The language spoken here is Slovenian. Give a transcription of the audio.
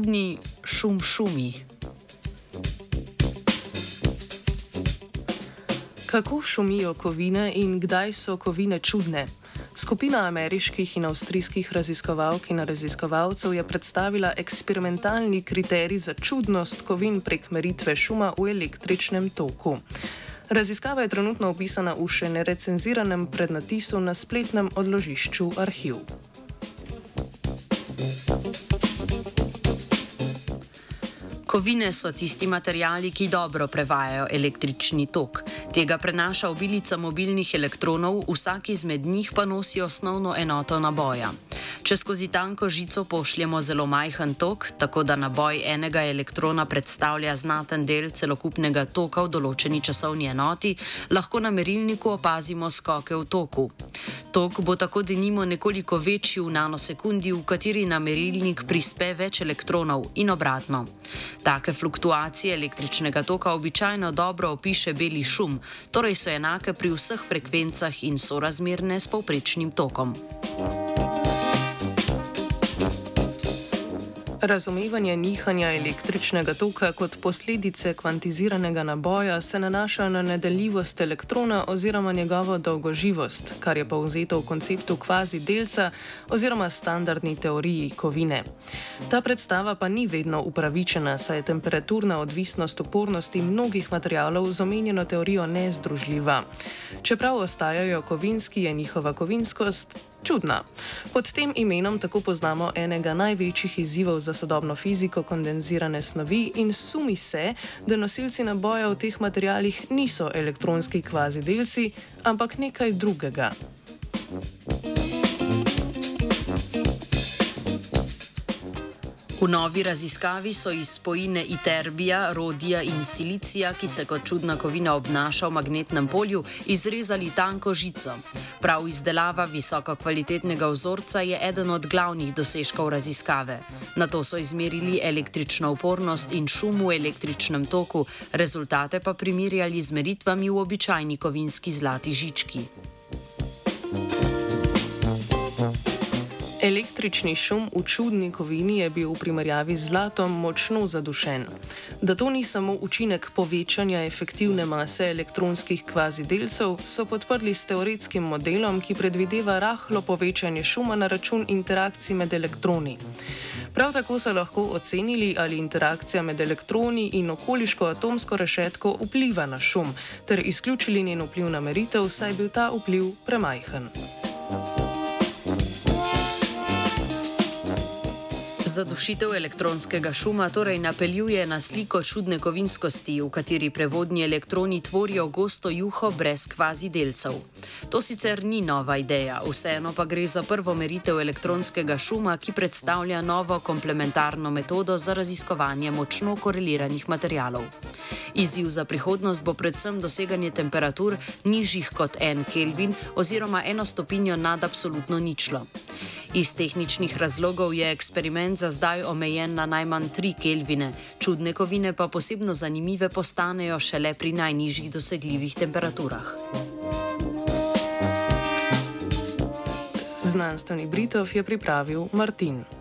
čudni šum šumi. Kako šumijo kovine in kdaj so kovine čudne? Skupina ameriških in avstrijskih raziskovalk in raziskovalcev je predstavila eksperimentalni kriterij za čudnost kovin prek meritve šuma v električnem toku. Raziskava je trenutno opisana v še nerecenziranem prednatisu na spletnem odložišču arhiv. Kovine so tisti materijali, ki dobro prevajajo električni tok. Tega prenaša obilica mobilnih elektronov, vsak izmed njih pa nosi osnovno enoto naboja. Če skozi tanko žico pošljemo zelo majhen tok, tako da naboj enega elektrona predstavlja znaten del celokupnega toka v določeni časovni enoti, lahko na merilniku opazimo skoke v toku. Tok bo tako denimo nekoliko večji v nanosekundi, v kateri na merilnik prispe več elektronov in obratno. Take fluktuacije električnega toka običajno dobro opiše beli šum, torej so enake pri vseh frekvencah in sorazmerne s povprečnim tokom. Razumevanje nihanja električnega toka kot posledice kvantiziranega naboja se nanaša na nedeljivost elektrona oziroma njegovo dolgoživost, kar je povzeto v konceptu kvazi delca oziroma standardni teoriji kovine. Ta predstava pa ni vedno upravičena, saj je temperaturna odvisnost upornosti mnogih materijalov z omenjeno teorijo nezdružljiva. Čeprav ostajajo kovinski, je njihova kovinskost čudna. Pod tem imenom tako poznamo enega največjih izzivov za sodobno fiziko kondenzirane snovi in sumi se, da nosilci naboja v teh materijalih niso elektronski kvazi delci, ampak nekaj drugega. V novi raziskavi so iz spojine iterbija, rodija in silicija, ki se kot čudna kovina obnaša v magnetnem polju, izrezali tanko žico. Prav izdelava visoko kvalitetnega vzorca je eden od glavnih dosežkov raziskave. Na to so izmerili električno upornost in šum v električnem toku, rezultate pa primerjali z meritvami v običajni kovinski zlati žički. Električni šum v čudni kovini je bil v primerjavi z zlatom močno zadušen. Da to ni samo učinek povečanja efektivne mase elektronskih kvazi delcev, so podprli s teoretskim modelom, ki predvideva rahlo povečanje šuma na račun interakcij med elektroni. Prav tako so lahko ocenili, ali interakcija med elektroni in okoliško atomsko rešetko vpliva na šum, ter izključili njen vpliv na meritev, saj je bil ta vpliv premajhen. Zadušitev elektronskega šuma torej napeljuje na sliko čudne kovinskosti, v kateri prevodni elektroni tvorijo gosto juho brez kvazi delcev. To sicer ni nova ideja, vseeno pa gre za prvo meritev elektronskega šuma, ki predstavlja novo komplementarno metodo za raziskovanje močno koreliranih materialov. Izziv za prihodnost bo predvsem doseganje temperatur nižjih kot en Kelvin oziroma eno stopinjo nad absolutno ničlo. Iz tehničnih razlogov je eksperiment za zdaj omejen na najmanj 3 kelvine, čudne kovine pa posebno zanimive postanejo šele pri najnižjih dosegljivih temperaturah. Znanstveni Britov je pripravil Martin.